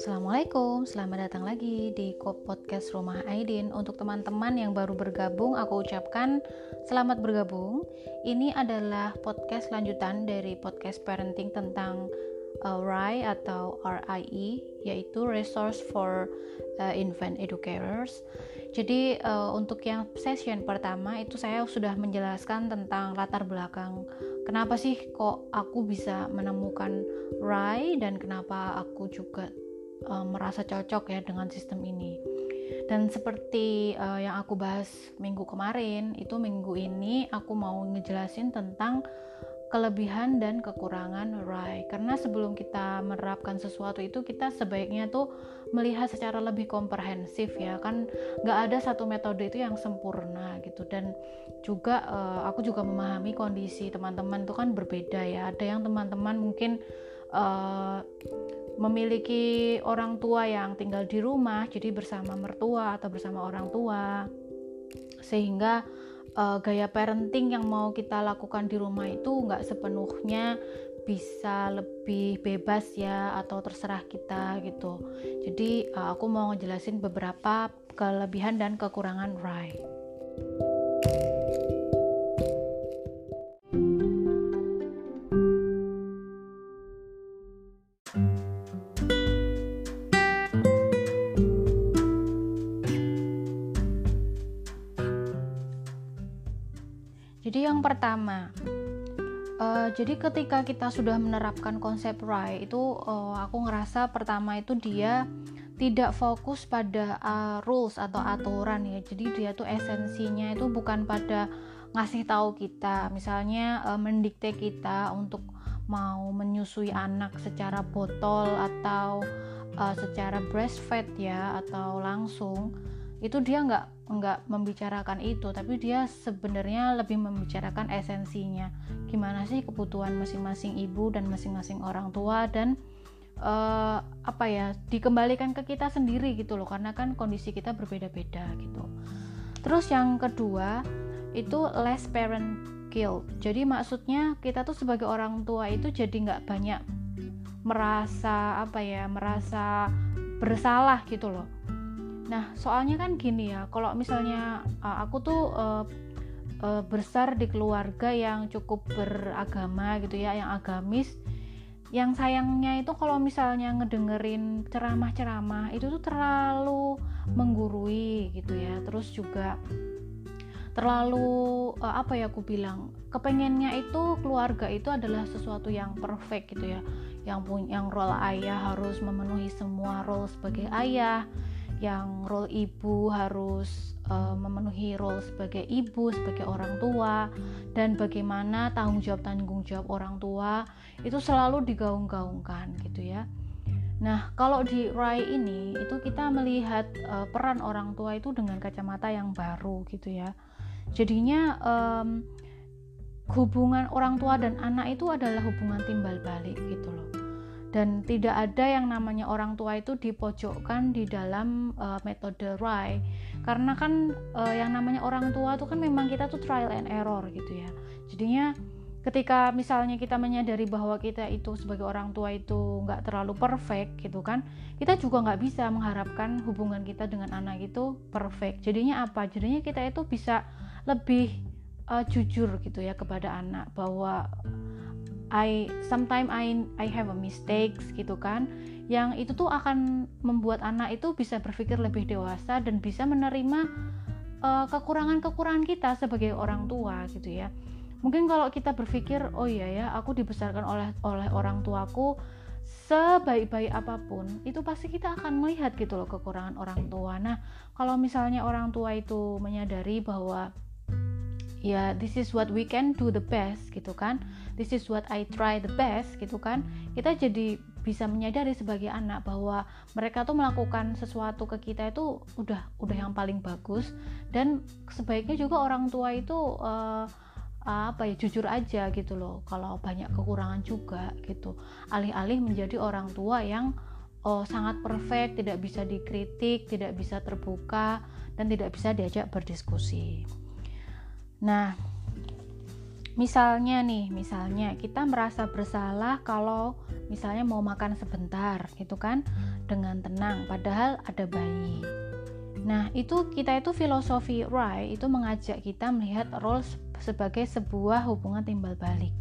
Assalamualaikum, selamat datang lagi di podcast Rumah Aidin. Untuk teman-teman yang baru bergabung, aku ucapkan selamat bergabung. Ini adalah podcast lanjutan dari podcast parenting tentang uh, RIE atau RIE, yaitu Resource for uh, Infant Educators. Jadi uh, untuk yang session pertama itu saya sudah menjelaskan tentang latar belakang kenapa sih kok aku bisa menemukan RIE dan kenapa aku juga uh, merasa cocok ya dengan sistem ini. Dan seperti uh, yang aku bahas minggu kemarin, itu minggu ini aku mau ngejelasin tentang kelebihan dan kekurangan RAI. Karena sebelum kita menerapkan sesuatu itu kita sebaiknya tuh melihat secara lebih komprehensif ya kan nggak ada satu metode itu yang sempurna gitu dan juga uh, aku juga memahami kondisi teman-teman itu kan berbeda ya ada yang teman-teman mungkin uh, memiliki orang tua yang tinggal di rumah, jadi bersama mertua atau bersama orang tua, sehingga uh, gaya parenting yang mau kita lakukan di rumah itu nggak sepenuhnya bisa lebih bebas ya atau terserah kita gitu. Jadi uh, aku mau ngejelasin beberapa kelebihan dan kekurangan Rai. Jadi yang pertama, uh, jadi ketika kita sudah menerapkan konsep RAI itu uh, aku ngerasa pertama itu dia tidak fokus pada uh, rules atau aturan ya. Jadi dia tuh esensinya itu bukan pada ngasih tahu kita, misalnya uh, mendikte kita untuk mau menyusui anak secara botol atau uh, secara breastfeed ya atau langsung itu dia nggak nggak membicarakan itu tapi dia sebenarnya lebih membicarakan esensinya. Gimana sih kebutuhan masing-masing ibu dan masing-masing orang tua dan uh, apa ya dikembalikan ke kita sendiri gitu loh karena kan kondisi kita berbeda-beda gitu. Terus yang kedua itu less parent guilt. Jadi maksudnya kita tuh sebagai orang tua itu jadi nggak banyak merasa apa ya merasa bersalah gitu loh Nah, soalnya kan gini ya, kalau misalnya uh, aku tuh uh, uh, besar di keluarga yang cukup beragama gitu ya, yang agamis. Yang sayangnya itu kalau misalnya ngedengerin ceramah-ceramah itu tuh terlalu menggurui gitu ya. Terus juga terlalu uh, apa ya aku bilang kepengennya itu keluarga itu adalah sesuatu yang perfect gitu ya yang punya yang role ayah harus memenuhi semua role sebagai ayah yang role ibu harus uh, memenuhi role sebagai ibu, sebagai orang tua, dan bagaimana tanggung jawab tanggung jawab orang tua itu selalu digaung-gaungkan gitu ya. Nah, kalau di Rai ini itu kita melihat uh, peran orang tua itu dengan kacamata yang baru gitu ya. Jadinya um, hubungan orang tua dan anak itu adalah hubungan timbal balik gitu loh dan tidak ada yang namanya orang tua itu dipojokkan di dalam uh, metode RAI. Karena kan uh, yang namanya orang tua itu kan memang kita tuh trial and error gitu ya. Jadinya ketika misalnya kita menyadari bahwa kita itu sebagai orang tua itu nggak terlalu perfect gitu kan kita juga nggak bisa mengharapkan hubungan kita dengan anak itu perfect. Jadinya apa? Jadinya kita itu bisa lebih uh, jujur gitu ya kepada anak bahwa I sometimes I I have a mistakes gitu kan. Yang itu tuh akan membuat anak itu bisa berpikir lebih dewasa dan bisa menerima uh, kekurangan-kekurangan kita sebagai orang tua gitu ya. Mungkin kalau kita berpikir oh iya ya aku dibesarkan oleh oleh orang tuaku sebaik-baik apa pun itu pasti kita akan melihat gitu loh kekurangan orang tua. Nah kalau misalnya orang tua itu menyadari bahwa ya this is what we can do the best gitu kan. This is what I try the best gitu kan. Kita jadi bisa menyadari sebagai anak bahwa mereka tuh melakukan sesuatu ke kita itu udah udah yang paling bagus. Dan sebaiknya juga orang tua itu uh, apa ya jujur aja gitu loh. Kalau banyak kekurangan juga gitu. Alih-alih menjadi orang tua yang oh, sangat perfect tidak bisa dikritik tidak bisa terbuka dan tidak bisa diajak berdiskusi Nah, misalnya nih misalnya kita merasa bersalah kalau misalnya mau makan sebentar gitu kan? Dengan tenang padahal ada bayi. Nah itu kita itu filosofi Rai itu mengajak kita melihat role sebagai sebuah hubungan timbal balik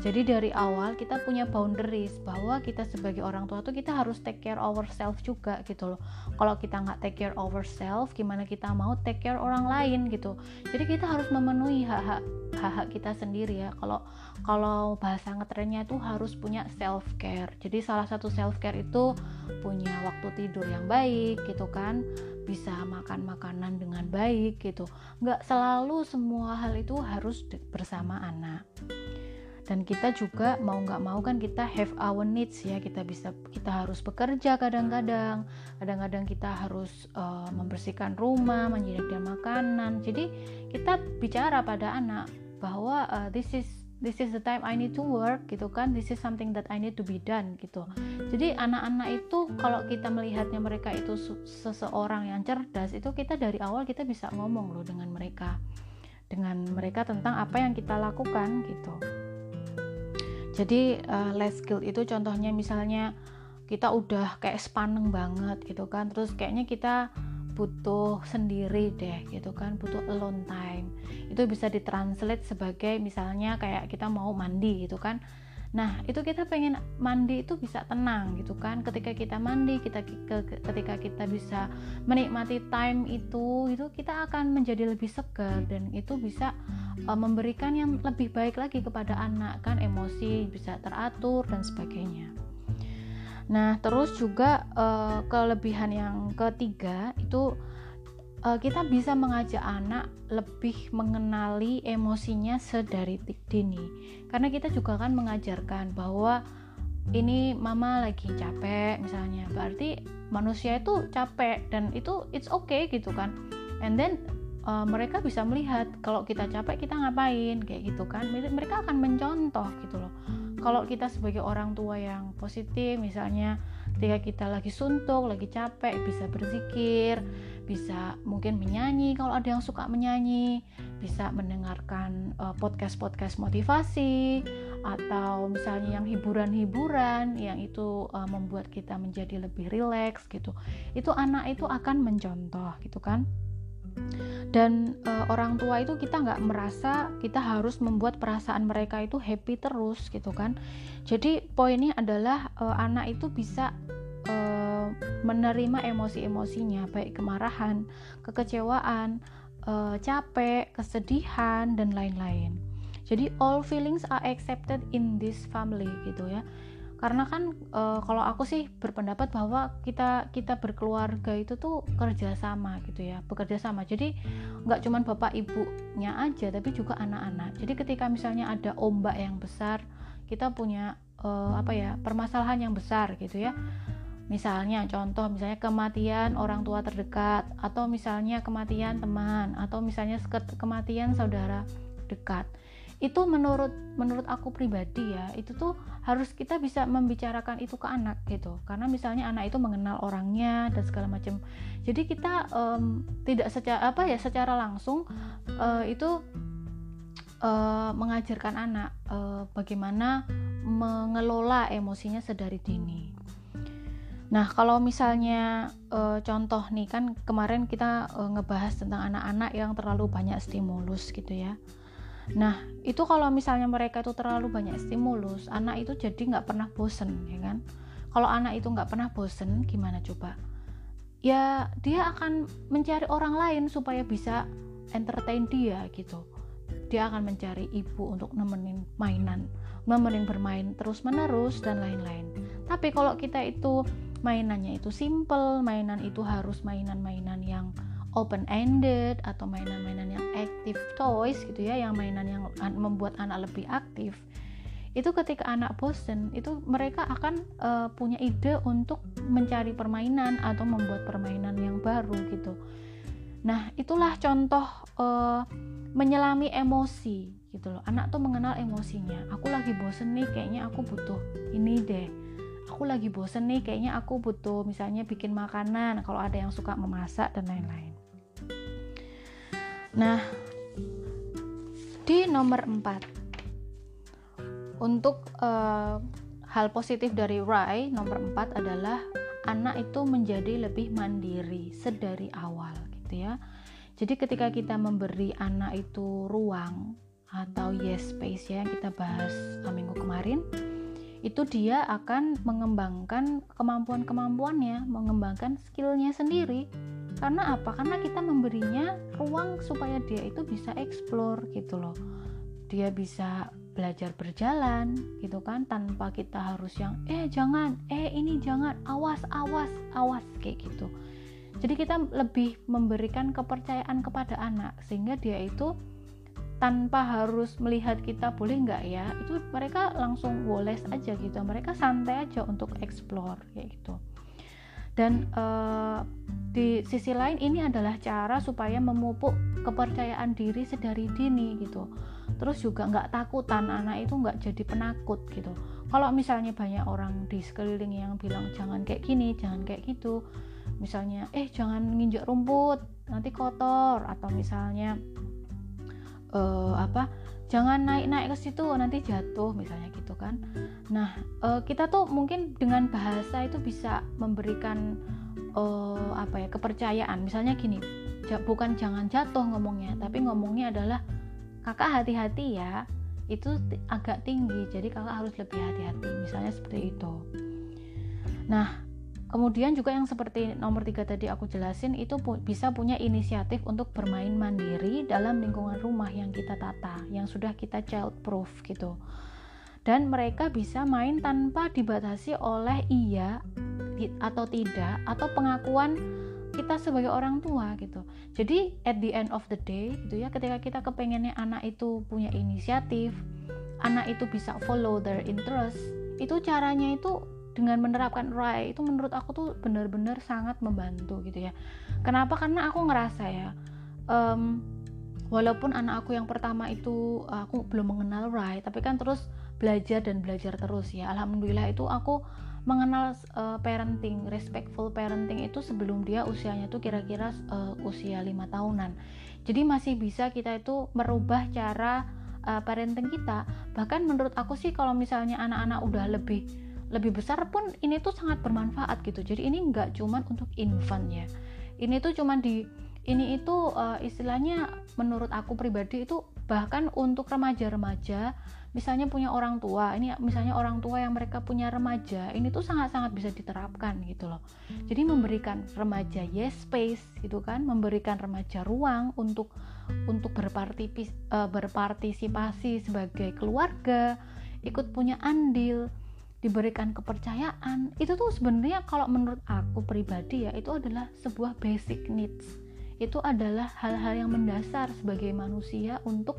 jadi dari awal kita punya boundaries bahwa kita sebagai orang tua tuh kita harus take care ourselves juga gitu loh. Kalau kita nggak take care ourselves, gimana kita mau take care orang lain gitu. Jadi kita harus memenuhi hak-hak hak-hak kita sendiri ya. Kalau kalau bahasa ngetrennya itu harus punya self care. Jadi salah satu self care itu punya waktu tidur yang baik gitu kan, bisa makan makanan dengan baik gitu. Nggak selalu semua hal itu harus bersama anak dan kita juga mau nggak mau kan kita have our needs ya. Kita bisa kita harus bekerja kadang-kadang. Kadang-kadang kita harus uh, membersihkan rumah menyediakan makanan. Jadi kita bicara pada anak bahwa uh, this is this is the time I need to work gitu kan. This is something that I need to be done gitu. Jadi anak-anak itu kalau kita melihatnya mereka itu seseorang yang cerdas itu kita dari awal kita bisa ngomong loh dengan mereka. Dengan mereka tentang apa yang kita lakukan gitu jadi uh, life skill itu contohnya misalnya kita udah kayak sepaneng banget gitu kan terus kayaknya kita butuh sendiri deh gitu kan butuh alone time. Itu bisa ditranslate sebagai misalnya kayak kita mau mandi gitu kan Nah, itu kita pengen mandi itu bisa tenang gitu kan. Ketika kita mandi, kita ketika kita bisa menikmati time itu, itu kita akan menjadi lebih segar dan itu bisa uh, memberikan yang lebih baik lagi kepada anak kan, emosi bisa teratur dan sebagainya. Nah, terus juga uh, kelebihan yang ketiga itu uh, kita bisa mengajak anak lebih mengenali emosinya sedari dini. Karena kita juga kan mengajarkan bahwa ini mama lagi capek misalnya. Berarti manusia itu capek dan itu it's okay gitu kan. And then uh, mereka bisa melihat kalau kita capek kita ngapain kayak gitu kan. Mereka akan mencontoh gitu loh. Kalau kita sebagai orang tua yang positif misalnya ketika kita lagi suntuk lagi capek bisa berzikir bisa mungkin menyanyi kalau ada yang suka menyanyi bisa mendengarkan uh, podcast-podcast motivasi atau misalnya yang hiburan-hiburan yang itu uh, membuat kita menjadi lebih rileks gitu. Itu anak itu akan mencontoh gitu kan. Dan uh, orang tua itu kita nggak merasa kita harus membuat perasaan mereka itu happy terus gitu kan. Jadi poinnya adalah anak itu bisa uh, menerima emosi-emosinya baik kemarahan kekecewaan uh, capek kesedihan dan lain-lain. Jadi all feelings are accepted in this family gitu ya. Karena kan e, kalau aku sih berpendapat bahwa kita kita berkeluarga itu tuh kerja sama gitu ya bekerja sama. Jadi nggak cuma bapak ibunya aja tapi juga anak-anak. Jadi ketika misalnya ada ombak yang besar kita punya e, apa ya permasalahan yang besar gitu ya misalnya contoh misalnya kematian orang tua terdekat atau misalnya kematian teman atau misalnya kematian saudara dekat. Itu menurut menurut aku pribadi ya itu tuh harus kita bisa membicarakan itu ke anak gitu. Karena misalnya anak itu mengenal orangnya dan segala macam jadi kita um, tidak secara apa ya secara langsung uh, itu uh, mengajarkan anak uh, bagaimana mengelola emosinya sedari dini Nah, kalau misalnya e, contoh nih kan kemarin kita e, ngebahas tentang anak-anak yang terlalu banyak stimulus gitu ya. Nah, itu kalau misalnya mereka itu terlalu banyak stimulus, anak itu jadi nggak pernah bosen, ya kan? Kalau anak itu nggak pernah bosen, gimana coba? Ya, dia akan mencari orang lain supaya bisa entertain dia gitu. Dia akan mencari ibu untuk nemenin mainan, nemenin bermain terus-menerus dan lain-lain. Tapi kalau kita itu mainannya itu simple, mainan itu harus mainan-mainan yang open ended atau mainan-mainan yang active toys gitu ya yang mainan yang membuat anak lebih aktif. Itu ketika anak bosen itu mereka akan uh, punya ide untuk mencari permainan atau membuat permainan yang baru gitu. Nah itulah contoh uh, menyelami emosi gitu loh. Anak tuh mengenal emosinya. Aku lagi bosen nih kayaknya aku butuh ini deh aku lagi bosen nih kayaknya aku butuh misalnya bikin makanan kalau ada yang suka memasak dan lain-lain Nah, di nomor 4 untuk uh, hal positif dari Rai nomor 4 adalah anak itu menjadi lebih mandiri sedari awal gitu ya. Jadi ketika kita memberi anak itu ruang atau yes space ya yang kita bahas uh, minggu kemarin, itu dia akan mengembangkan kemampuan-kemampuannya, mengembangkan skillnya sendiri. Karena apa? Karena kita memberinya ruang supaya dia itu bisa explore gitu loh. Dia bisa belajar berjalan gitu kan tanpa kita harus yang eh jangan eh ini jangan awas awas awas kayak gitu jadi kita lebih memberikan kepercayaan kepada anak sehingga dia itu tanpa harus melihat kita boleh nggak ya? Itu mereka langsung woles aja gitu. Mereka santai aja untuk explore kayak gitu. Dan uh, di sisi lain ini adalah cara supaya memupuk kepercayaan diri sedari dini gitu. Terus juga nggak takutan anak itu nggak jadi penakut gitu. Kalau misalnya banyak orang di sekeliling yang bilang jangan kayak gini jangan kayak gitu. Misalnya eh jangan nginjek rumput nanti kotor. Atau misalnya uh, apa jangan naik-naik ke situ nanti jatuh misalnya gitu kan. Nah uh, kita tuh mungkin dengan bahasa itu bisa memberikan uh, apa ya kepercayaan. Misalnya gini bukan jangan jatuh ngomongnya tapi ngomongnya adalah kakak hati-hati ya itu agak tinggi jadi kakak harus lebih hati-hati. Misalnya seperti itu. Nah kemudian juga yang seperti nomor tiga tadi aku jelasin itu pu bisa punya inisiatif untuk bermain mandiri dalam lingkungan rumah yang kita tata yang sudah kita child proof gitu. Dan mereka bisa main tanpa dibatasi oleh iya atau tidak atau pengakuan kita sebagai orang tua gitu. Jadi at the end of the day gitu ya ketika kita kepengennya anak itu punya inisiatif anak itu bisa follow their interest itu caranya itu dengan menerapkan RAI itu menurut aku tuh benar-benar sangat membantu gitu ya kenapa karena aku ngerasa ya um, walaupun anak aku yang pertama itu aku belum mengenal RAI tapi kan terus belajar dan belajar terus ya alhamdulillah itu aku mengenal uh, parenting, respectful parenting itu sebelum dia usianya tuh kira-kira uh, usia lima tahunan. Jadi masih bisa kita itu merubah cara uh, parenting kita. Bahkan menurut aku sih kalau misalnya anak-anak udah lebih lebih besar pun ini tuh sangat bermanfaat gitu. Jadi ini nggak cuman untuk infant ya. Ini tuh cuman di ini itu uh, istilahnya menurut aku pribadi itu bahkan untuk remaja-remaja misalnya punya orang tua ini misalnya orang tua yang mereka punya remaja ini tuh sangat-sangat bisa diterapkan gitu loh jadi memberikan remaja yes space gitu kan memberikan remaja ruang untuk untuk berpartisipasi, uh, berpartisipasi sebagai keluarga ikut punya andil diberikan kepercayaan itu tuh sebenarnya kalau menurut aku pribadi ya itu adalah sebuah basic needs itu adalah hal-hal yang mendasar sebagai manusia untuk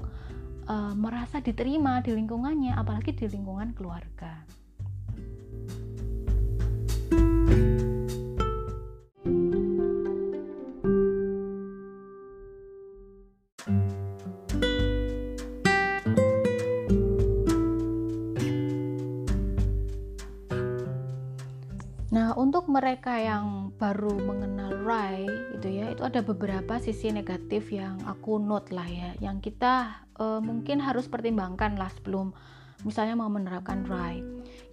uh, merasa diterima di lingkungannya, apalagi di lingkungan keluarga. Nah, untuk mereka yang baru mengenal Rai itu ya, itu ada beberapa sisi negatif yang aku note lah ya, yang kita uh, mungkin harus pertimbangkan lah sebelum misalnya mau menerapkan dry.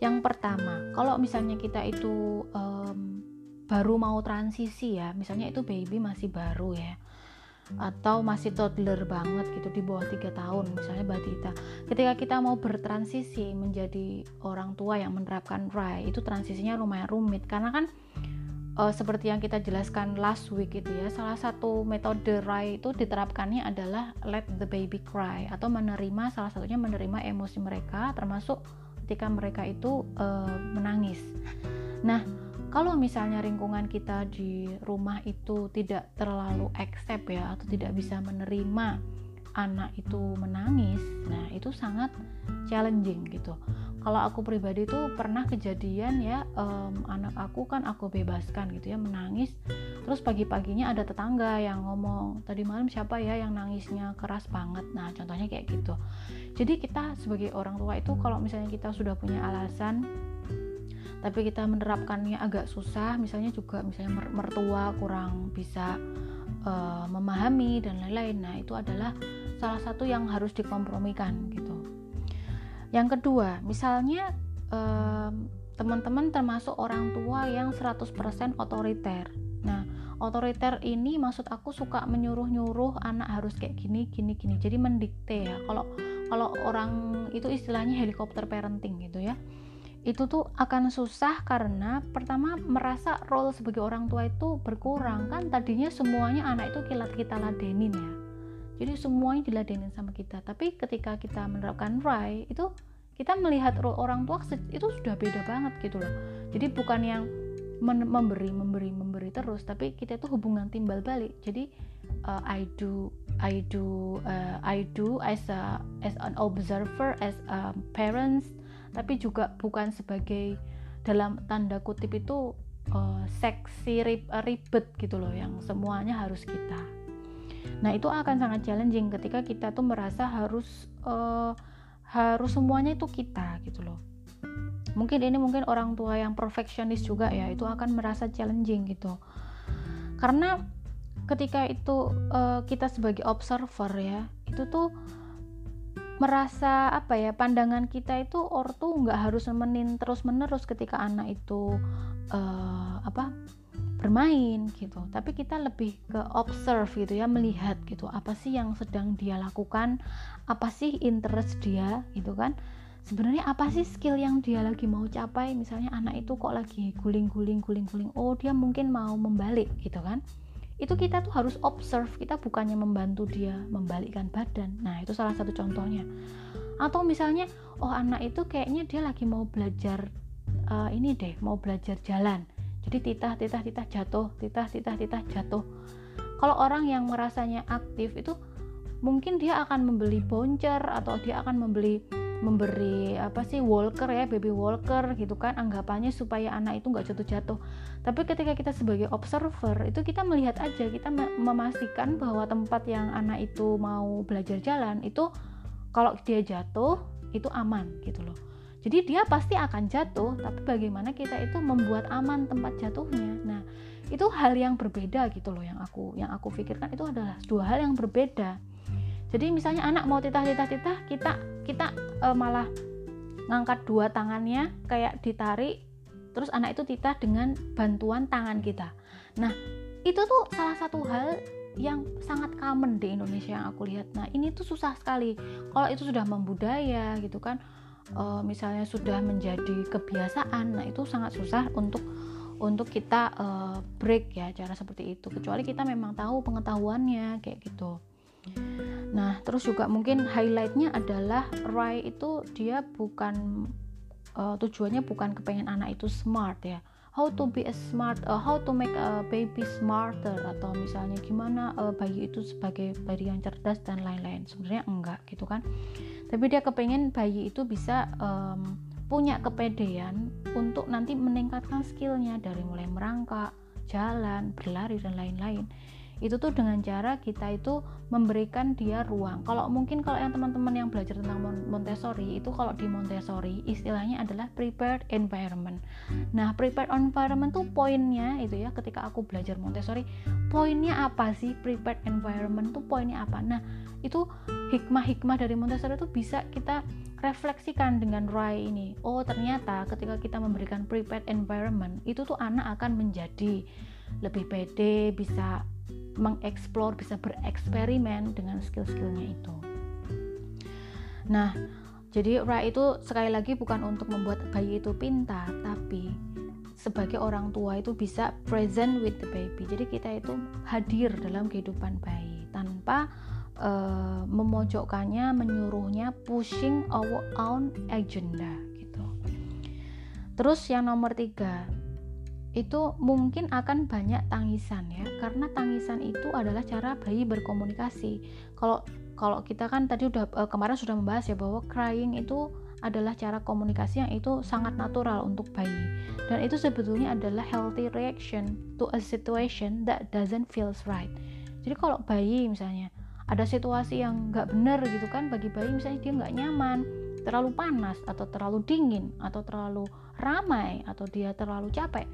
Yang pertama, kalau misalnya kita itu um, baru mau transisi ya, misalnya itu baby masih baru ya, atau masih toddler banget gitu di bawah tiga tahun misalnya batita ketika kita mau bertransisi menjadi orang tua yang menerapkan dry itu transisinya lumayan rumit. Karena kan uh, seperti yang kita jelaskan last week itu ya salah satu metode RAI itu diterapkannya adalah let the baby cry atau menerima salah satunya menerima emosi mereka termasuk ketika mereka itu uh, menangis kalau misalnya lingkungan kita di rumah itu tidak terlalu accept ya atau tidak bisa menerima anak itu menangis nah itu sangat challenging gitu. Kalau aku pribadi tuh pernah kejadian ya um, anak aku kan aku bebaskan gitu ya menangis. Terus pagi-paginya ada tetangga yang ngomong tadi malam siapa ya yang nangisnya? Keras banget. Nah contohnya kayak gitu. Jadi kita sebagai orang tua itu kalau misalnya kita sudah punya alasan tapi kita menerapkannya agak susah misalnya juga misalnya mertua kurang bisa uh, memahami dan lain-lain. Nah itu adalah salah satu yang harus dikompromikan gitu. Yang kedua misalnya um, teman-teman termasuk orang tua yang 100% otoriter. Nah otoriter ini maksud aku suka menyuruh-nyuruh anak harus kayak gini gini gini. Jadi mendikte ya. Kalau kalau orang itu istilahnya helikopter parenting gitu ya itu tuh akan susah karena pertama merasa role sebagai orang tua itu berkurang. Kan tadinya semuanya anak itu kilat kita ladenin ya. Jadi semuanya diladenin sama kita. Tapi ketika kita menerapkan Rai itu kita melihat orang tua itu sudah beda banget gitu loh. Jadi bukan yang memberi memberi memberi terus tapi kita itu hubungan timbal balik. Jadi uh, I do I do uh, I do as a as an observer as a parents tapi juga bukan sebagai dalam tanda kutip itu uh, seksi rib, ribet gitu loh yang semuanya harus kita. Nah itu akan sangat challenging ketika kita tuh merasa harus uh, harus semuanya itu kita gitu loh. Mungkin ini mungkin orang tua yang perfeksionis juga ya itu akan merasa challenging gitu. Karena ketika itu uh, kita sebagai observer ya itu tuh merasa apa ya pandangan kita itu ortu nggak harus nemenin terus menerus ketika anak itu uh, apa bermain gitu. Tapi kita lebih ke observe gitu ya melihat gitu apa sih yang sedang dia lakukan apa sih interest dia gitu kan. Sebenarnya apa sih skill yang dia lagi mau capai? Misalnya anak itu kok lagi guling-guling guling-guling. Oh dia mungkin mau membalik gitu kan itu kita tuh harus observe kita bukannya membantu dia membalikkan badan. Nah itu salah satu contohnya. Atau misalnya oh anak itu kayaknya dia lagi mau belajar uh, ini deh mau belajar jalan. Jadi titah titah titah jatuh titah titah titah jatuh. Kalau orang yang merasanya aktif itu mungkin dia akan membeli boncer atau dia akan membeli memberi apa sih walker ya baby walker gitu kan anggapannya supaya anak itu nggak jatuh-jatuh tapi ketika kita sebagai observer itu kita melihat aja kita memastikan bahwa tempat yang anak itu mau belajar jalan itu kalau dia jatuh itu aman gitu loh. Jadi dia pasti akan jatuh tapi bagaimana kita itu membuat aman tempat jatuhnya? Nah itu hal yang berbeda gitu loh yang aku yang aku pikirkan. Itu adalah dua hal yang berbeda jadi misalnya anak mau titah titah titah kita kita uh, malah ngangkat dua tangannya kayak ditarik terus anak itu titah dengan bantuan tangan kita. Nah itu tuh salah satu hal yang sangat common di Indonesia yang aku lihat. Nah ini tuh susah sekali. Kalau itu sudah membudaya gitu kan uh, misalnya sudah menjadi kebiasaan nah itu sangat susah untuk untuk kita uh, break ya cara seperti itu. Kecuali kita memang tahu pengetahuannya kayak gitu nah terus juga mungkin highlightnya adalah Rai itu dia bukan uh, tujuannya bukan kepengen anak itu smart ya. How to be a smart uh, how to make a baby smarter atau misalnya gimana uh, bayi itu sebagai bayi yang cerdas dan lain-lain. Sebenarnya enggak gitu kan. Tapi dia kepengen bayi itu bisa um, punya kepedean untuk nanti meningkatkan skillnya dari mulai merangkak jalan berlari dan lain-lain itu tuh dengan cara kita itu memberikan dia ruang. Kalau mungkin kalau yang teman-teman yang belajar tentang Montessori itu kalau di Montessori istilahnya adalah prepared environment. Nah prepared environment tuh poinnya itu ya ketika aku belajar Montessori poinnya apa sih prepared environment tuh poinnya apa? Nah itu hikmah-hikmah dari Montessori itu bisa kita refleksikan dengan Rai ini. Oh ternyata ketika kita memberikan prepared environment itu tuh anak akan menjadi lebih pede bisa mengeksplor, bisa bereksperimen dengan skill-skillnya itu. Nah, jadi Ra itu sekali lagi bukan untuk membuat bayi itu pintar, tapi sebagai orang tua itu bisa present with the baby. Jadi kita itu hadir dalam kehidupan bayi tanpa uh, memojokkannya, menyuruhnya, pushing our own agenda gitu. Terus yang nomor tiga, itu mungkin akan banyak tangisan ya karena tangisan itu adalah cara bayi berkomunikasi. Kalau kalau kita kan tadi udah uh, kemarin sudah membahas ya bahwa crying itu adalah cara komunikasi yang itu sangat natural untuk bayi. Dan itu sebetulnya adalah healthy reaction to a situation that doesn't feels right. Jadi kalau bayi misalnya ada situasi yang nggak benar gitu kan bagi bayi misalnya dia nggak nyaman terlalu panas atau terlalu dingin atau terlalu ramai atau dia terlalu capek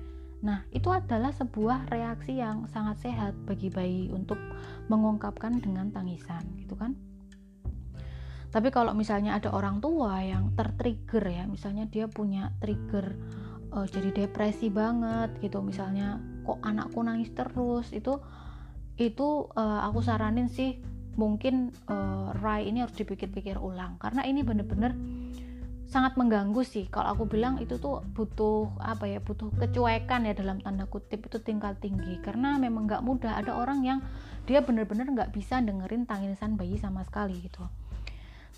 Nah, itu adalah sebuah reaksi yang sangat sehat bagi bayi untuk mengungkapkan dengan tangisan, gitu kan? tapi kalau misalnya ada orang tua yang tertrigger ya misalnya dia punya trigger uh, jadi depresi banget gitu misalnya kok anakku nangis terus itu itu uh, aku saranin sih mungkin uh, Rai ini harus dipikir-pikir ulang karena ini bener-bener sangat mengganggu sih. Kalau aku bilang itu tuh butuh apa ya butuh kecuekan ya dalam tanda kutip itu tingkat tinggi. Karena memang nggak mudah. Ada orang yang dia bener-bener nggak bisa dengerin tangisan bayi sama sekali gitu.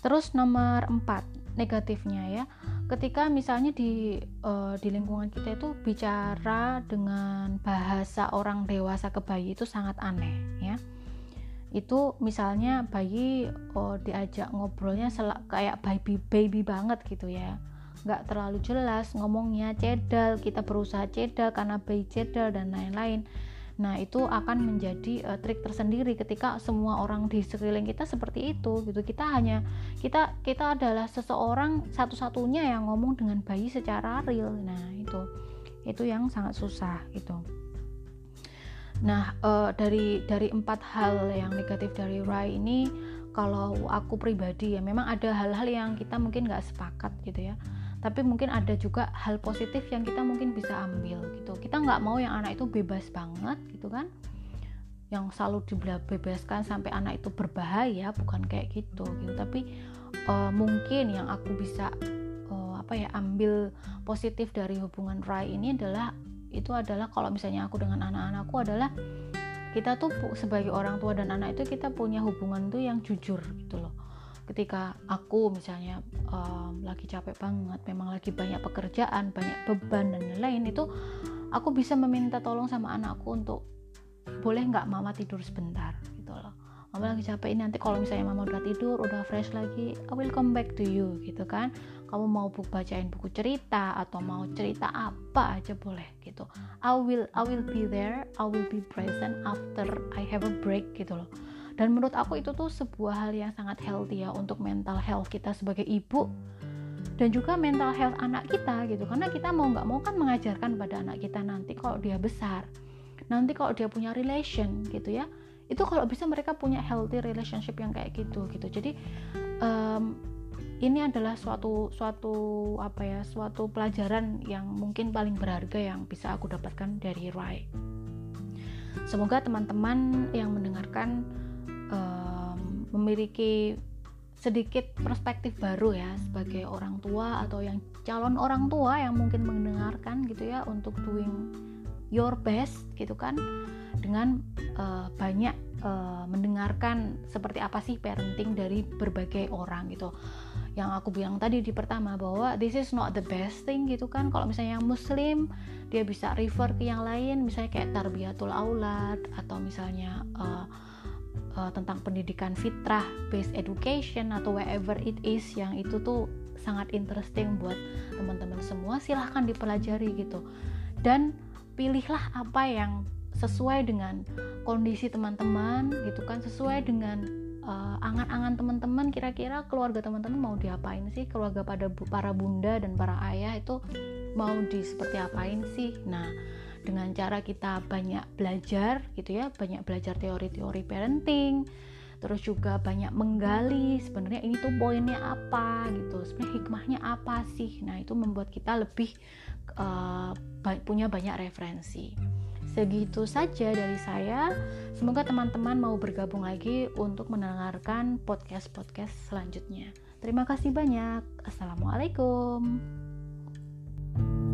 Terus nomor 4 negatifnya ya. Ketika misalnya di uh, di lingkungan kita itu bicara dengan bahasa orang dewasa ke bayi itu sangat aneh ya itu misalnya bayi oh, diajak ngobrolnya selak kayak baby baby banget gitu ya. Nggak terlalu jelas ngomongnya cedal kita berusaha cedal karena bayi cedal dan lain-lain. Nah itu akan menjadi uh, trik tersendiri ketika semua orang di sekeliling kita seperti itu gitu. Kita hanya kita kita adalah seseorang satu-satunya yang ngomong dengan bayi secara real. Nah itu itu yang sangat susah gitu Nah, uh, dari dari empat hal yang negatif dari Rai ini, kalau aku pribadi ya, memang ada hal-hal yang kita mungkin nggak sepakat gitu ya. Tapi mungkin ada juga hal positif yang kita mungkin bisa ambil gitu. Kita nggak mau yang anak itu bebas banget gitu kan, yang selalu dibebaskan sampai anak itu berbahaya, bukan kayak gitu gitu. Tapi uh, mungkin yang aku bisa uh, apa ya ambil positif dari hubungan Rai ini adalah itu adalah kalau misalnya aku dengan anak-anakku adalah kita tuh sebagai orang tua dan anak itu kita punya hubungan tuh yang jujur gitu loh. Ketika aku misalnya um, lagi capek banget memang lagi banyak pekerjaan banyak beban dan lain-lain itu aku bisa meminta tolong sama anakku untuk boleh nggak mama tidur sebentar mama lagi capek ini nanti kalau misalnya mama udah tidur udah fresh lagi I will come back to you gitu kan. Kamu mau buku bacain buku cerita atau mau cerita apa aja boleh gitu. I will I will be there I will be present after I have a break gitu loh. Dan menurut aku itu tuh sebuah hal yang sangat healthy ya untuk mental health kita sebagai ibu dan juga mental health anak kita gitu. Karena kita mau nggak mau kan mengajarkan pada anak kita nanti kalau dia besar nanti kalau dia punya relation gitu ya itu kalau bisa mereka punya healthy relationship yang kayak gitu gitu jadi um, ini adalah suatu suatu apa ya suatu pelajaran yang mungkin paling berharga yang bisa aku dapatkan dari Rai. Semoga teman-teman yang mendengarkan um, memiliki sedikit perspektif baru ya sebagai orang tua atau yang calon orang tua yang mungkin mendengarkan gitu ya untuk doing your best gitu kan dengan uh, banyak uh, mendengarkan seperti apa sih parenting dari berbagai orang gitu. Yang aku bilang tadi di pertama bahwa this is not the best thing gitu kan. Kalau misalnya yang muslim dia bisa refer ke yang lain misalnya kayak tarbiyatul aulad atau misalnya uh, uh, tentang pendidikan fitrah based education atau wherever it is yang itu tuh sangat interesting buat teman-teman semua silahkan dipelajari gitu. Dan pilihlah apa yang sesuai dengan kondisi teman-teman gitu kan sesuai dengan uh, angan-angan teman-teman kira-kira keluarga teman-teman mau diapain sih? Keluarga pada para bunda dan para ayah itu mau di seperti apain sih? Nah dengan cara kita banyak belajar gitu ya banyak belajar teori-teori parenting terus juga banyak menggali sebenarnya ini tuh poinnya apa gitu sebenarnya hikmahnya apa sih? Nah itu membuat kita lebih uh, punya banyak referensi Segitu saja dari saya. Semoga teman-teman mau bergabung lagi untuk mendengarkan podcast-podcast selanjutnya. Terima kasih banyak. Assalamualaikum. thank you